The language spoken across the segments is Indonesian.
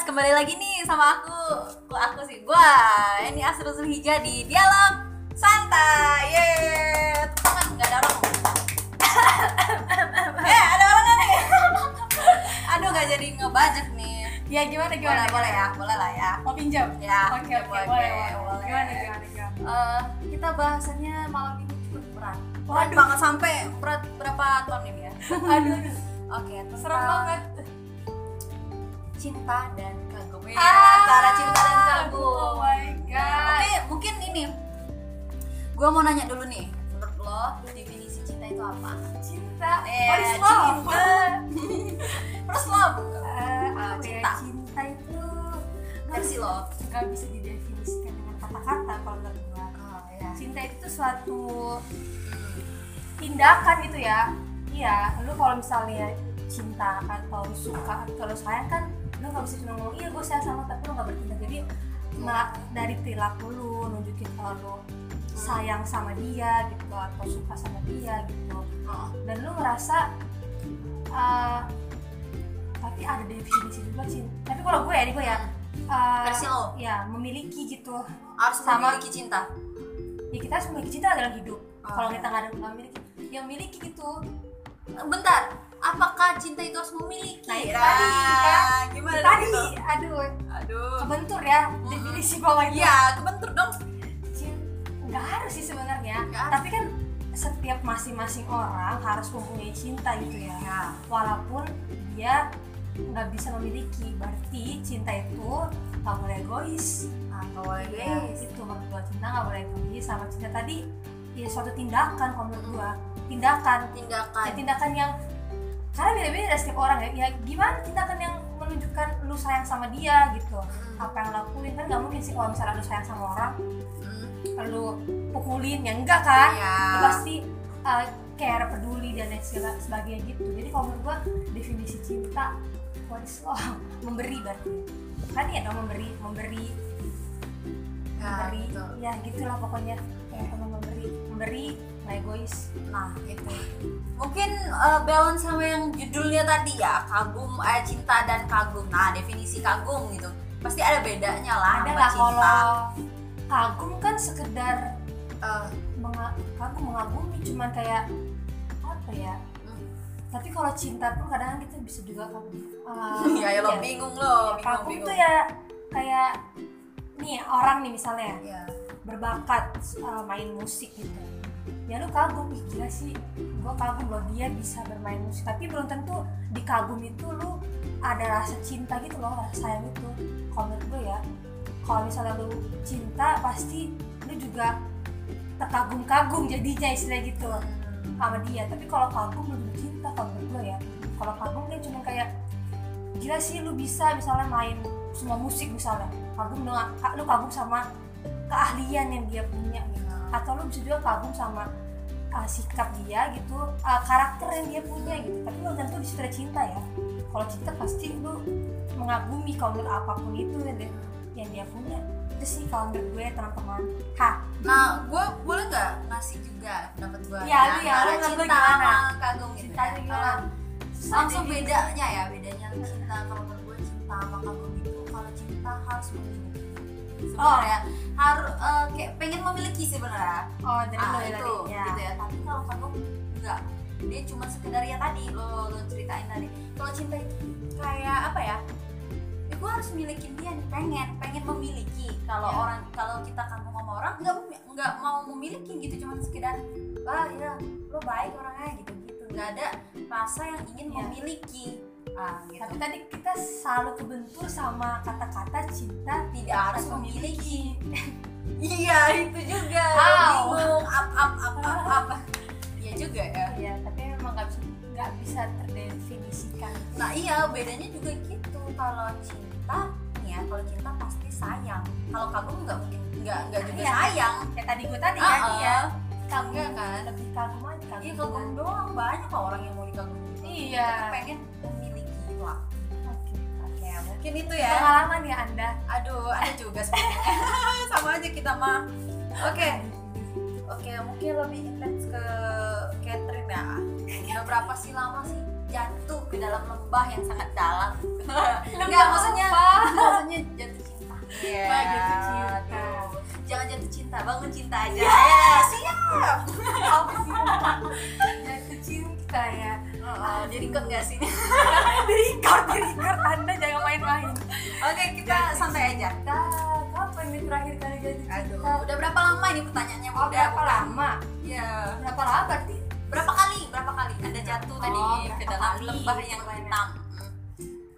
guys, kembali lagi nih sama aku. Aku, aku sih gua. Ini Asrul Zulhijjah di Dialog Santai. Yeay. Tangan enggak ada orang. eh, ada orang nih? Aduh, nggak jadi ngebajak nih. Ya gimana Boleh, gimana? boleh ya, boleh lah ya. Mau pinjam? Ya, Oke ya, oke boleh boleh. boleh. Gimana gimana gimana? Eh, kita bahasannya malam ini cukup berat. Berat banget sampai berat berapa ton ini ya? Aduh, aduh. Oke, tentang serem banget. Cinta dan kagum. Ya, Ah, antara cinta dan kagum. Oh my god. Oke, mungkin ini. Gue mau nanya dulu nih, menurut lo definisi cinta itu apa? Cinta. Eh, What is love? cinta. First love. Eh, ya? Cinta. Cinta itu Versi lo. nggak bisa didefinisikan dengan kata-kata kalau menurut gua. Oh, ya. Cinta itu suatu tindakan gitu ya. Iya, lu kalau misalnya cinta atau suka atau sayang kan lu nggak bisa cuma ngomong iya gue sayang sama tapi lu nggak bertindak. Jadi nggak dari perilaku lu nunjukin kalau lu sayang sama dia gitu atau suka sama dia gitu. Dan lu ngerasa uh, tapi ada definisi juga cinta tapi kalau gue ya gue ya uh, Versi lo. ya memiliki gitu. Harus Sama- memiliki cinta. ya kita harus memiliki cinta dalam hidup. Oh. kalau kita nggak ada nggak memiliki yang memiliki gitu. Bentar, apakah cinta itu harus memiliki? Nah, itu tadi, Ah, gimana tadi itu? aduh Aduh. kebentur ya definisi bawahnya Iya, kebentur dong. Nggak harus sih sebenarnya tapi kan setiap masing-masing orang harus mempunyai cinta gitu ya Ya. walaupun dia nggak bisa memiliki berarti cinta itu nggak boleh egois nggak boleh Iya, guys. itu menurut cinta nggak boleh egois sama cinta tadi ya suatu tindakan kalau menurut gua tindakan Tindakan. ya, tindakan yang karena beda-beda setiap orang ya. Ya gimana tindakan yang menunjukkan lu sayang sama dia gitu. Hmm. apa yang lakuin? Kan nggak mungkin sih kalau misalnya lu sayang sama orang Hmm. lu pukulin. Ya enggak kan? Iya. Lu pasti uh, care peduli dan lain segala sebagainya gitu. Jadi kalau menurut gua definisi cinta what is love memberi berarti. Kan ya dong memberi memberi. Ya, memberi. betul. ya gitulah pokoknya. Kayak memberi. Memberi egois Nah, itu. Mungkin eh, balance sama yang judulnya tadi ya, kagum, eh, cinta dan kagum. Nah, definisi kagum gitu. Pasti ada bedanya lah ada lah kalau kagum kan sekedar menga- kagum mengagumi cuman kayak apa ya tapi kalau cinta pun kadang kita bisa juga kagum Uh, ya, ya lo iya. bingung lo, bingung, kagum bingung. tuh ya kayak nih orang nih misalnya Ya. berbakat uh, main musik gitu ya lu kagum ih gila sih. Gua kagum loh dia bisa bermain musik. Tapi belum tentu di kagum itu lu ada rasa cinta gitu loh rasa sayang itu. Kalau menurut gue ya kalau misalnya lu cinta pasti lu juga terkagum-kagum jadinya istilah gitu sama dia. Tapi kalau kagum lu juga cinta kalau menurut gue ya. Kalau kagum kan cuma kayak gila sih lu bisa misalnya main semua musik misalnya. Kagum lu kagum sama keahlian yang dia punya atau lu bisa juga kagum sama uh, sikap dia gitu uh, karakter yang dia punya gitu tapi belum tentu di situ ada cinta ya kalau cinta pasti lu mengagumi kalau menurut apa pun itu yang dia, yang dia punya itu sih kalau menurut gue teman-teman ha Nah, gue boleh nggak ngasih juga pendapat gue Iya, ya, antara menurut lu cinta gimana? sama kagum gitu Cintanya ya. gimana? Kalau langsung bedanya ya, bedanya cinta kalau menurut gue cinta sama kagum itu kalau cinta harus. Sebenarnya harus eh, kayak pengen memiliki sebenarnya. oh dari ah, lo itu ya gitu ya. Tapi kalau kagum enggak. Dia cuma sekedar ya tadi lo lo ceritain tadi. Kalau cinta itu kayak apa ya? Ya, gue harus milikin dia nih, pengen pengen memiliki kalau Ya. orang kalau kita kagum sama orang nggak nggak mau memiliki gitu cuma sekedar ah ya lo baik orangnya gitu gitu nggak ada rasa yang ingin Ya. memiliki ah gitu tapi tadi kita selalu kebentur sama kata-kata cinta tidak harus memiliki iya itu juga Au. bingung up up up up up iya juga ya Iya, tapi memang nggak bisa nggak bisa terdefinisikan. nah iya bedanya juga gitu kalau cinta ya kalau cinta pasti sayang kalau kagum nggak mungkin nggak nggak juga Iya. sayang Ya tadi gue tadi Ah, kan, ah. iya. Kagum Iya kan? lebih kagum aja kagum. iya kagum doang banyak kok orang yang mau dikagumi Iya. Pengen mungkin itu ya. Pengalaman ya anda. aduh ada juga sebenarnya. Sama aja kita mah. Oke. Oke mungkin lebih intens ke Catherine ya. Udah berapa sih lama sih jatuh ke dalam lembah yang sangat dalam? Enggak maksudnya maksudnya jatuh cinta. Iya, Wah, jatuh cinta. aduh. jangan jatuh cinta bangun cinta aja. Ya siap. Apa sih? Jatuh cinta ya. Oh, jadi ikut nggak sih. Berikat berikat anda main-main oke kita Jatuh santai aja. Cinta kapan nih terakhir kali cinta? Aduh udah berapa lama ini pertanyaannya? Oh, udah berapa lama? Ya berapa lama berarti? Berapa kali? Berapa kali? Anda jatuh Oh, tadi ke dalam kali? lembah yang hitam.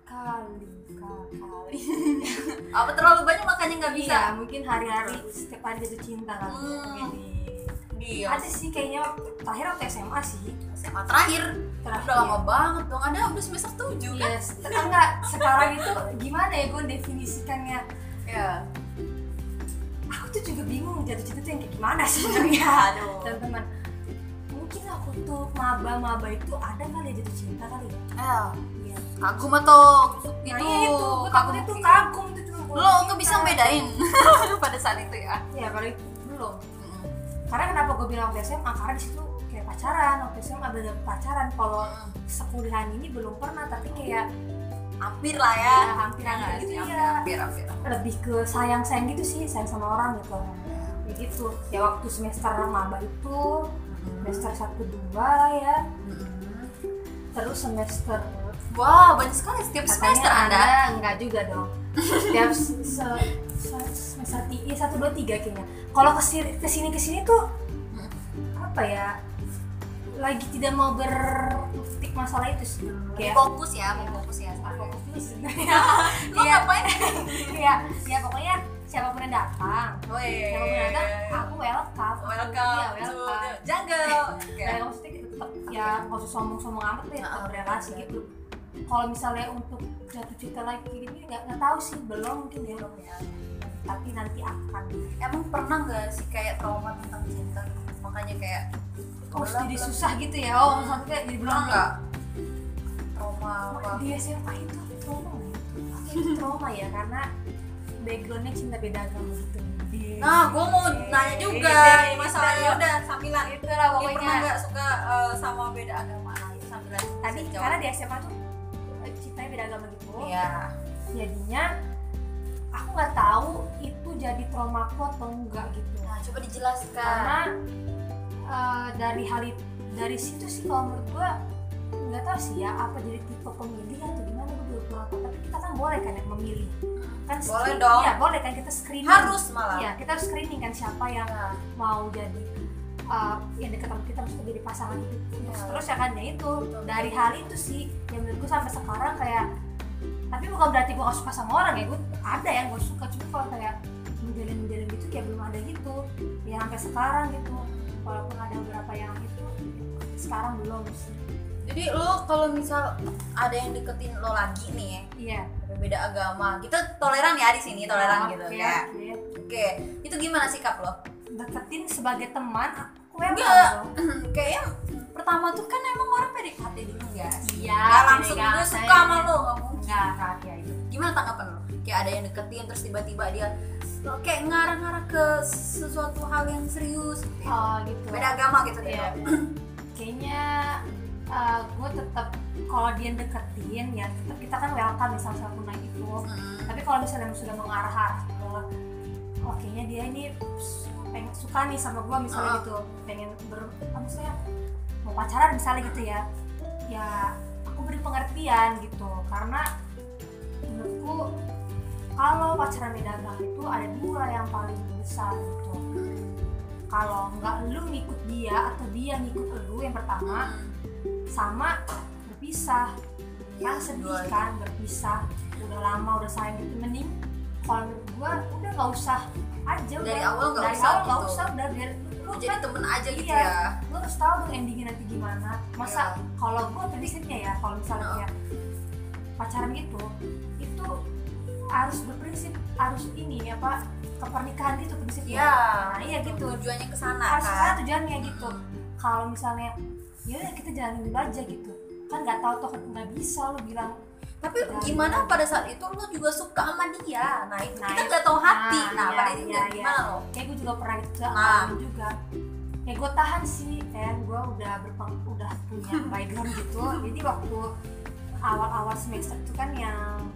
Kali kali. Apa terlalu banyak makanya nggak bisa? Iya, mungkin hari-hari setiap hari jatuh cinta kan. Hmm. Jadi Iya. ada sih kayaknya terakhir waktu SMA sih. SMA terakhir Terakhir. udah lama banget dong ada udah semester 7 kan Yes. Enggak, sekarang itu gimana ya gue definisikannya? ya Aku tuh juga bingung jatuh cinta tuh yang kayak gimana sih sebenarnya. aduh Teman-teman, mungkin aku tuh maba-maba itu ada kali ya jatuh cinta kali ya. eh, Iya. kagum atau Nah, itu iya itu, gue takutnya tuh kagum tuh cuma lo nggak bisa bedain pada saat itu ya Ya kalau itu belum. Karena kenapa gue bilang SMA? Karena di situ pacaran, waktu SMA bener pacaran. Kalau sekuliahan ini belum pernah, tapi kayak hampir lah ya. Ya, hampir-hampir Ya, gitu hampir, ya. hampir hampir. Lebih ke sayang sayang gitu sih sayang sama orang gitu. Kayak gitu. Ya waktu semester maba itu semester satu dua ya. Terus semester Wah, banyak sekali. Setiap semester Anda. ada enggak juga dong. Setiap se, se- se- semester tiga satu dua tiga kayaknya. Kalau ke sini ke sini ke sini tuh apa ya lagi tidak mau berkutik masalah itu sih. Kayak Fokus ya, mau fokus ya. fokus juga sih. Lo Iya. ngapain? ya ya pokoknya siapa pun yang datang. Woi. siapa pun yang datang aku welcome. Welcome. Iya to welcome jungle. Ya maksudnya kita tetap ya nggak usah sombong-sombong amat deh tetap berrelasi gitu. Kalau misalnya untuk jatuh cinta lagi gini nggak nggak tahu sih belum mungkin ya belum ya. Tapi nanti akan. Emang pernah nggak sih kayak trauma tentang cinta? Makanya kayak oh jadi susah gitu ya oh maksudnya jadi belum nggak? Trauma apa? di SMA itu trauma itu trauma ya karena backgroundnya cinta beda agama gitu Nah, gue mau nanya juga Iya, ini masalahnya iya. udah sambilan. itu lah pokoknya pernah nggak suka eh, sama beda agama? Nah, itu sambilan. tadi karena di SMA tuh eh, cintanya beda agama gitu Iya. jadinya aku nggak tahu itu jadi traumaku atau enggak gitu Nah, coba dijelaskan. karena eh, dari hal itu dari situ sih kalau menurut gua nggak tahu sih ya apa jadi tipe pemilih atau gimana gue belum tahu. Tapi kita kan boleh kan ya memilih. Kan Boleh screen- dong. iya boleh kan kita screening. Harus malah. iya kita harus screening kan siapa yang Nah, mau jadi uh, yang dekat sama kita maksudnya jadi pasangan hidup. Iya. terus ya kan ya itu. Dari hal itu sih yang menurut gue sampai sekarang kayak tapi bukan berarti gue gak suka sama orang ya gue ada yang gue suka cuma kalau kayak menjalin menjalin gitu kayak belum ada gitu. Ya sampai sekarang gitu walaupun ada beberapa yang itu sekarang belum sih Jadi lo kalau misal ada yang deketin lo lagi nih ya, iya beda agama, kita toleran ya di sini toleran gitu Oke, ya. oke. Oke, itu gimana sikap lo? deketin sebagai teman aku welcome loh. Kayaknya pertama tuh kan emang orang PDKT dulu ya. Iya, Gak langsung gue suka sama lo, gak mungkin. enggak enggak ya itu Gimana tanggapan lo? Kayak ada yang deketin terus tiba-tiba dia kayak ngarah-ngarah ke sesuatu hal yang serius gitu. ya. oh gitu Beda agama gitu deh. Iya. kayaknya gue tetap kalau dia deketin ya tetap kita kan welcome misal sama naik itu Hmm. tapi kalau misalnya sudah mengarah arah ke oh kayaknya dia ini pengen suka nih sama gue misalnya Ah. gitu pengen ber apa maksudnya mau pacaran misalnya gitu ya ya aku beri pengertian gitu karena menurutku kalau pacaran agama itu ada dua yang paling besar gitu kalau nggak lu ngikut dia atau dia ngikut lu yang pertama sama berpisah kan sedih kan berpisah udah lama udah sayang gitu mending kalau menurut gua udah nggak usah aja Dari udah. awal nggak usah awal gitu. usah udah biar lu Jadi kan temen aja gitu Iya. ya. lu harus tahu dong endingnya nanti gimana masa Iya. kalau gua prinsipnya ya kalau misalnya kayak pacaran gitu itu harus berprinsip harus ini apa ke pernikahan gitu prinsipnya Iya. nah iya gitu Tujuannya ke sana harus kan. ke sana tujuannya gitu kalau misalnya ya kita jalanin dulu aja gitu kan nggak tahu toh nggak bisa lu bilang Tapi gimana pada saat itu lo juga suka sama dia? Nah itu Nah, kita itu- nggak tahu hati. nah, Nah, iya, pada itu iya, gimana lo? kayak gue juga pernah gitu Nah. juga ya gue tahan sih kan gue udah berpeng udah punya background gitu jadi waktu awal-awal semester itu kan yang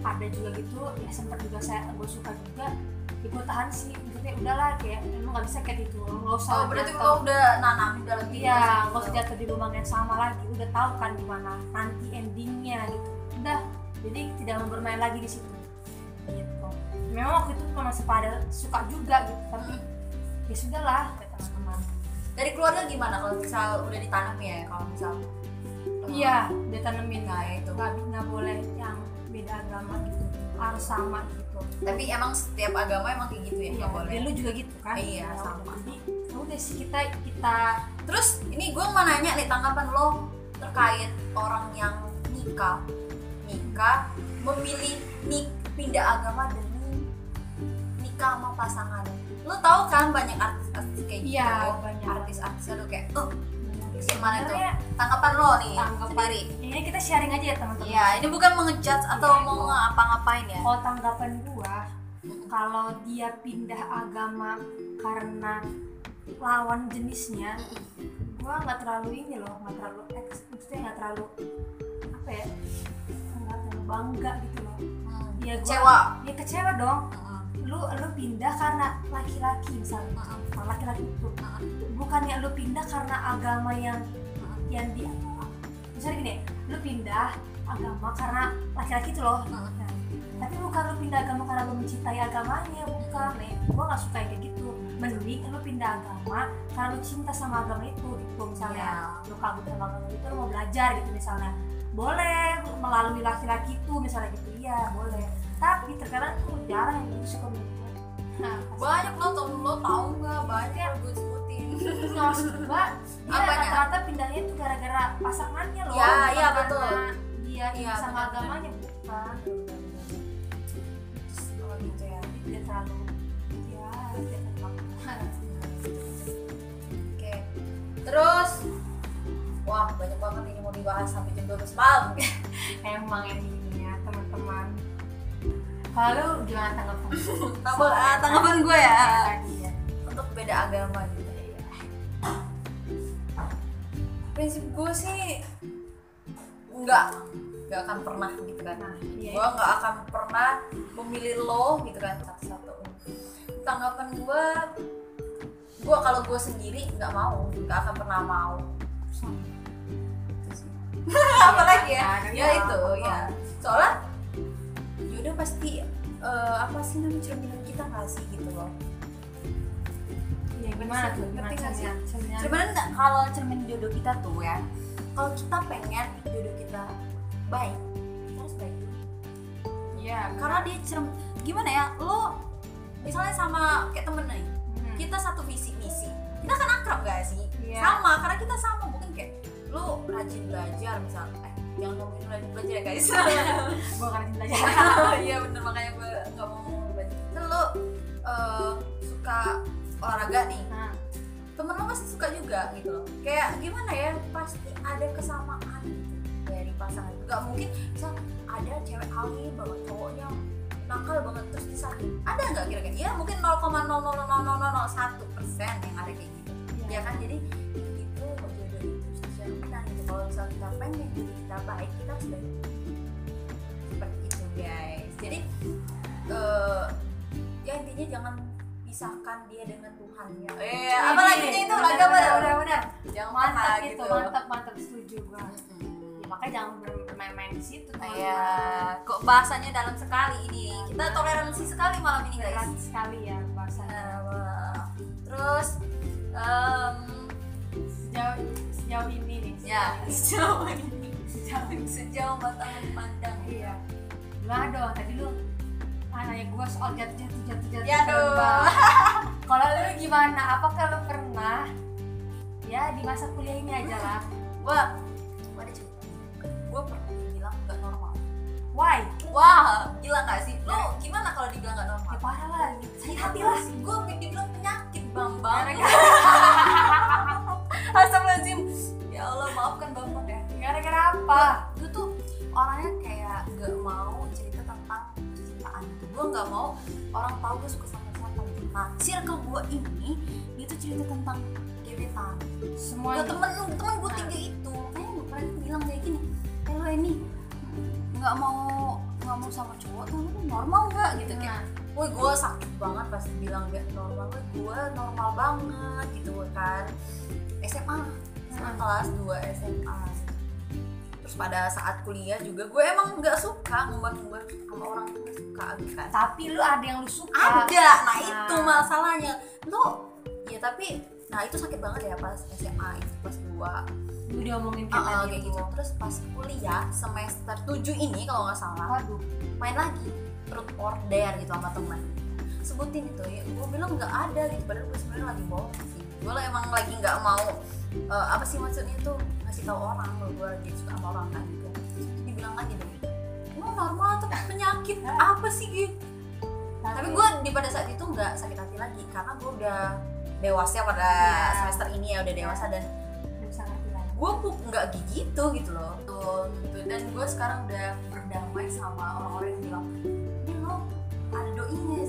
ada juga gitu ya sempat juga saya gue suka juga ya gue tahan sih. Maksudnya udahlah kayak emang nggak bisa kayak gitu nggak usah oh berarti lo udah nanamin dalam diri lo iya nggak usah jatuh di lubang yang sama lagi udah tahu kan gimana nanti endingnya gitu. Udah jadi tidak mau bermain lagi di situ. Gitu. Memang waktu itu kan masih pada suka juga gitu tapi ya sudahlah kata teman-teman dari keluarga gimana kalau misal udah ditanam ya kalau misal eh, iya dia tanemin. Nah itu. Nggak nggak boleh yang beda agama gitu harus sama gitu. Tapi emang setiap agama emang kayak gitu ya? Iya nggak boleh. lu juga gitu kan? Iya, Ya sama. jadi ya udah sih kita kita terus ini gue mau nanya nih tanggapan lo terkait orang yang nikah nikah memilih nik pindah agama demi nikah sama pasangan. Lo tau kan banyak artis-artis kayak gitu? Iya, banyak. artis-artisnya lo kayak oh gimana tuh tanggapan lo nih Tanggapan- sendiri ini kita sharing aja ya teman-teman Iya, ini bukan mengejudge atau Iya, mau ngapa-ngapain ya. kalau tanggapan gua kalau dia pindah agama karena lawan jenisnya gua nggak terlalu ini loh nggak terlalu eks maksudnya nggak terlalu apa ya nggak terlalu bangga gitu loh Hmm. ya gua Kecewa. ya kecewa dong Hmm. lu lu pindah karena laki-laki misalnya Hmm. Laki-laki itu bukannya lu pindah karena agama yang. Yang di misalnya gini lu pindah agama karena laki-laki itu loh. Nah, tapi bukan lu pindah agama karena lu mencintai agamanya bukan nih gua nggak suka yang kayak gitu. Mending lu pindah agama karena lu cinta sama agama itu gitu. Misalnya Iya. lu kagum sama agama itu lu mau belajar gitu misalnya. Boleh melalui laki-laki itu misalnya gitu. Iya boleh. Tapi terkadang tuh jarang yang suka begitu nah Banyak lo tau lo tau nggak? Banyak gue sebutin. Nggak maksud gua dia rata-rata pindahnya itu gara-gara pasangannya loh Ya, iya, karena betul. dia Iya, sama benar, agamanya bukan. Oh gitu ya. tidak terlalu ya tidak terlalu Oke. Terus Wah banyak banget ini mau dibahas sampai jam 12 malam. Emang ini ya teman-teman. Kalau gimana tanggapan Tanggapan, ah, tanggapan gue ya. Tadi ya. Untuk beda agama gitu Prinsip gue sih Enggak Enggak akan pernah gitu kan. Nah iya. Gue nggak akan pernah memilih lo gitu kan satu-satu tanggapan gue gue kalau gue sendiri nggak mau nggak akan pernah mau. Sih. apalagi ya? ya itu ya soalnya yaudah pasti eh, apa sih namanya cerminan kita nggak sih gitu loh Iya, gimana tuh Ngerti nggak sih? cerminan nggak kalau cermin jodoh kita tuh ya kalau kita pengen jodoh kita baik kita harus baik iya karena dia cerm gimana ya lo misalnya sama kayak temen nih Hmm. kita satu visi misi kita kan akrab gak sih? Iya. sama karena kita sama mungkin kayak lo rajin belajar misal eh jangan ngomongin rajin belajar ya guys. Gua kan belajar. Iya bener makanya gue nggak mau belajar. Kan lo eh, suka olahraga nih. Nah. Temen lo pasti suka juga gitu loh. Kayak gimana ya pasti ada kesamaan gitu dari pasangan. Nggak mungkin misal ada cewek alim banget cowoknya nakal banget terus disakit ada nggak kira-kira? Ya mungkin 0,0000001 persen yang ada kayak gitu. Iya. ya kan? Jadi itu jodoh itu sejarah gitu. Kalau misal kita pengen jadi kita baik kita harus baik. Seperti itu guys. Jadi eh ya intinya jangan pisahkan dia dengan Tuhan ya eh apa lagi itu? Udah, agama udah ya udah jangan mantap pernah itu gitu. mantap mantap setuju gua. Ya, makanya jangan ber- bermain-main di situ teman-teman. ya kok bahasanya dalam sekali ini. Kita toleransi sekali malam ini guys. Berat sekali ya bahasanya Nah, wah. terus em, sejauh sejauh ini nih ya sejauh ini. sejauh ini. Sejauh mata memandang iya. Gimana dong? Tadi lu nanya gua soal jatuh jatuh jatuh jatuh Ya kalau lu gimana? Apakah lu pernah? Ya di masa kuliah ini aja lah. Gua gua ada cerita. Gua pernah dibilang gak normal. Why? Wah gila gak sih? Lo gimana kalau dibilang gak normal? Ya parah lah. Sakit hati lah. gue dibilang ini dia tuh cerita tentang gebetan semua Gua temen temen gue tiga itu. Makanya gue pernah bilang kayak gini eh lo ini nggak mau nggak mau sama cowok tuh lu normal nggak? Gitu Nah. kayak woi gue sakit banget pas bilang gak normal. Woi gue normal banget gitu kan. SMA SMA Hmm. kelas 2 SMA terus pada saat kuliah juga gue emang nggak suka ngumbar-ngumbar sama orang tuh nggak suka kan tapi lu ada yang lu suka. Ada. Nah itu Nah. masalahnya. Lo ya tapi nah itu sakit banget ya pas SMA itu pas gua lu diomongin kayak Ah, ah, tadi kayak gitu. terus pas kuliah semester 7 ini kalau nggak salah waduh. main lagi perut order gitu sama teman sebutin itu ya gue bilang nggak ada gitu. Padahal gue sebenarnya lagi bohong sih. Gue lah emang lagi nggak mau eh, apa sih maksudnya tuh? Ngasih tahu orang kalau gue lagi suka sama orang kan? Gitu. Dibilang aja dong lo normal atau penyakit. Apa sih gitu tapi gue di pada saat itu nggak sakit hati lagi karena gue udah dewasa pada Iya. semester ini ya udah dewasa dan gue pun nggak gitu gitu loh. Tuh dan gue sekarang udah berdamai sama orang-orang yang bilang ini lo ada doinya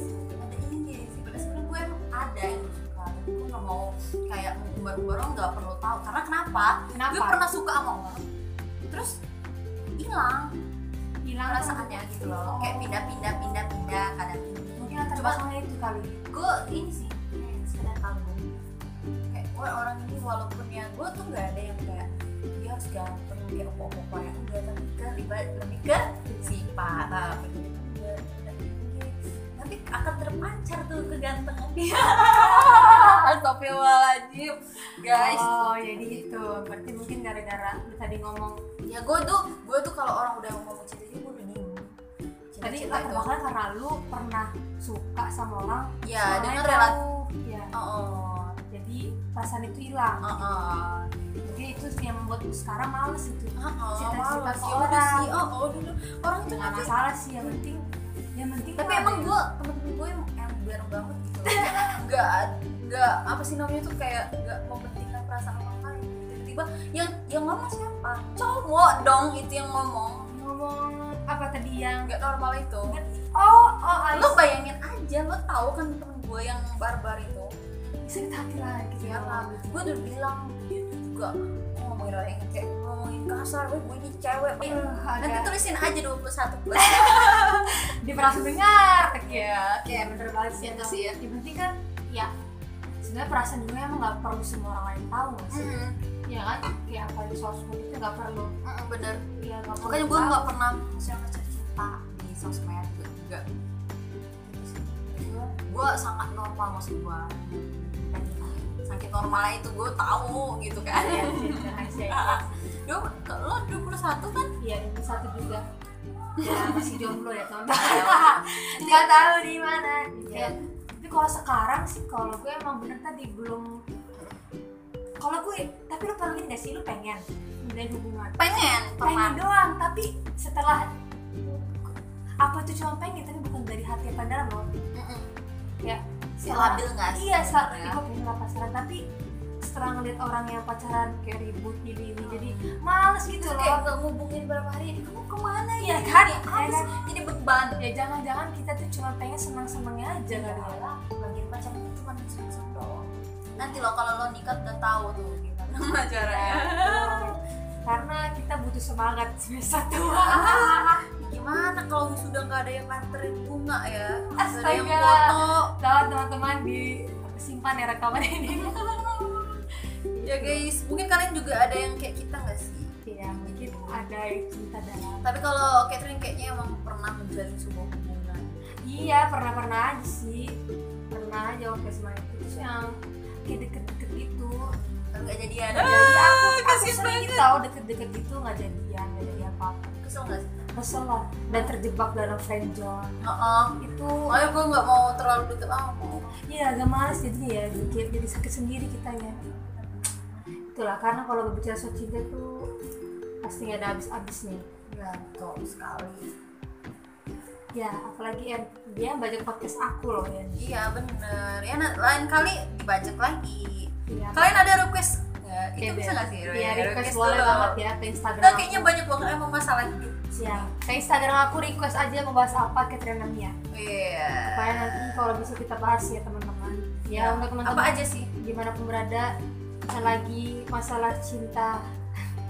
kayak umbar-umbar orang nggak perlu tahu karena kenapa kenapa gue pernah suka sama orang terus hilang hilang perasaannya gitu loh kayak pindah-pindah pindah-pindah kadang mungkin latar Cuma- itu kali gue ini sih kayak sekedar kagum kayak gue orang ini walaupun ya gue tuh nggak ada yang kayak dia harus ganteng kayak opo-opo yang enggak tapi ke lebih, lebih ke sifat tapi nanti akan terpancar tuh kegantengan dia Astagfirullahaladzim. Guys. Oh jadi itu. Berarti mungkin gara-gara lu tadi ngomong ya gue tuh gue tuh kalau orang udah ngomong cinta gue udah diem. Tadi latar itu karena lu pernah suka sama orang ya dengan relat ya. Oh, oh, jadi perasaan itu hilang. Oh, oh. mungkin itu yang membuat lu sekarang males itu Oh, oh, ke Ya udah orang. sih, oh, oh, dulu orang itu nggak masalah sih yang penting yang penting tapi emang gue temen-temen gue yang biar banget gitu. Nggak nggak apa sih namanya tuh kayak nggak mementingkan perasaan orang lain. Tiba-tiba yang yang ngomong siapa? Cowok dong itu yang ngomong. Ngomong apa tadi yang nggak normal itu. Oh oh lo bayangin aja lo tahu kan temen gue yang barbar itu? Sakit hati lah gitu. Ya kan gue udah bilang dia juga ngomongin orang yang kayak ngomongin kasar gue gue ini cewek. Eh, nanti tulisin aja 21 plus. Dia merasa dengar ya kayak bener banget sih. Itu sih. Ya. yang penting kan ya sebenarnya perasaan juga emang nggak perlu semua orang lain tahu nggak sih? Mm, ya kan? Kayak apa di sosmed itu nggak perlu. Mm, bener. Ya nggak perlu makanya gue nggak pernah share cerita di sosmed? Juga enggak gue sangat normal maksud gue sakit normalnya itu gue tahu gitu kan. Ya. Duh, lo 21 kan? Iya, ini satu juga. Ya, masih jomblo ya teman-teman. Nggak tahu di mana. Ya, kalau sekarang sih, kalau gue emang bener tadi belum. Kalau gue, tapi lu pernah gak sih lu pengen menjalin hubungan? pengen Pengen doang, tapi setelah apa tuh cuma pengen tapi bukan dari hati apa dalam loh Mm-mm. ya labil nggak sih iya saat sebenarnya? gue pengen lah pacaran tapi setelah ngeliat orang yang pacaran kayak ribut jadi ini jadi males gitu Terus loh. kayak nggak ngubungin berapa hari ini kamu ke mana Iya ya kan? Ini Iya sih? jadi beban. Ya jangan-jangan kita tuh cuma pengen senang-senangnya aja kali ya bagian pacaran itu cuma seneng doang. Nanti lo kalau lo nikah udah tahu tuh gimana caranya karena kita butuh semangat semester tua. Gimana kalau sudah nggak ada yang nganterin bunga ya? Nggak ada yang Astaga. foto. Tahu teman-teman di simpan ya rekaman ini ya guys. Mungkin kalian juga ada yang kayak kita nggak sih? Ya mungkin ada yang cinta dalam. Tapi kalau Catherine kayaknya emang pernah menjalin sebuah hubungan. Iya pernah pernah aja sih. Pernah aja waktu SMA itu. Terus yang kayak deket-deket gitu. Tapi nggak jadian. Jadi aku, sering banget. tau deket-deket gitu nggak jadian nggak jadi apa-apa. Kesel nggak sih? Kesel lah. Dan terjebak dalam friend zone. Heeh. itu Makanya gue nggak mau terlalu deket. Sama Iya agak males jadi ya. Jadi, jadi sakit sendiri kitanya itulah karena kalau berbicara soal cinta tuh pasti nggak ada habis-habisnya. Ya betul sekali. Ya apalagi ya dia baca podcast aku loh ya iya bener. Ya na- lain kali dibajak lagi. Iya. kalian ada request nggak? Itu Oke, bisa nggak sih? Iya request boleh dulu. banget ya ke Instagram Nah, aku. kayaknya banyak banget emang masalah hidup Siap. ke Instagram aku request aja mau bahas apa Katrina Mia iya. Supaya nanti kalau bisa kita bahas ya teman-teman. Ya Ya, untuk teman-teman. Apa aja sih? Gimana pun berada bincang-bincang lagi masalah cinta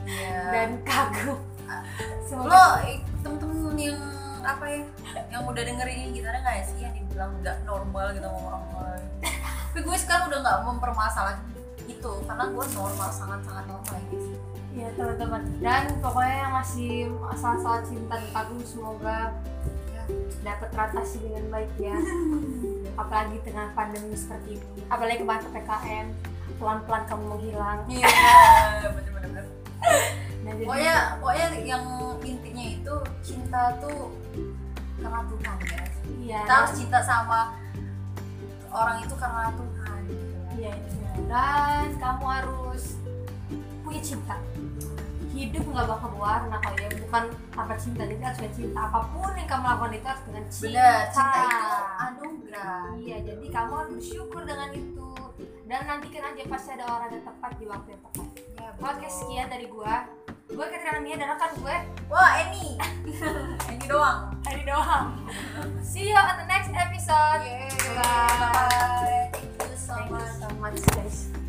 Iya. dan kagum. Lo semoga eh, temen-temen yang apa ya yang udah dengerin ini kita ada nggak sih yang dibilang nggak normal gitu sama orang lain tapi gue sekarang udah nggak mempermasalahin itu karena gue normal sangat-sangat normal guys ya teman-teman. Dan pokoknya yang masih masalah-masalah cinta dan kagum semoga Ya. dapat teratasi dengan baik ya. Apalagi tengah pandemi seperti ini. Apalagi kemarin ppkm pelan-pelan kamu menghilang. Iya bener-bener. Nah, jadi pokoknya pokoknya yang intinya itu cinta tuh karena Tuhan guys. Iya. Kita harus cinta sama orang itu karena Tuhan gitu ya. iya itu dan kamu harus punya cinta. Hidup nggak bakal berwarna kalau ya. Bukan tanpa cinta. Jadi harus cinta. Apa pun yang kamu lakukan itu harus dengan cinta bener cinta. itu anugerah. Iya jadi kamu harus bersyukur dengan itu dan nantikan aja pasti ada orang yang tepat di waktu yang tepat. Ya, betul. oke sekian dari gua. Gue Katrina Mia dan rekan gue. Wah Eni. Eni doang. Eni doang. See you on the next episode. Yeay. bye, bye. thank you so thank much, you so much guys.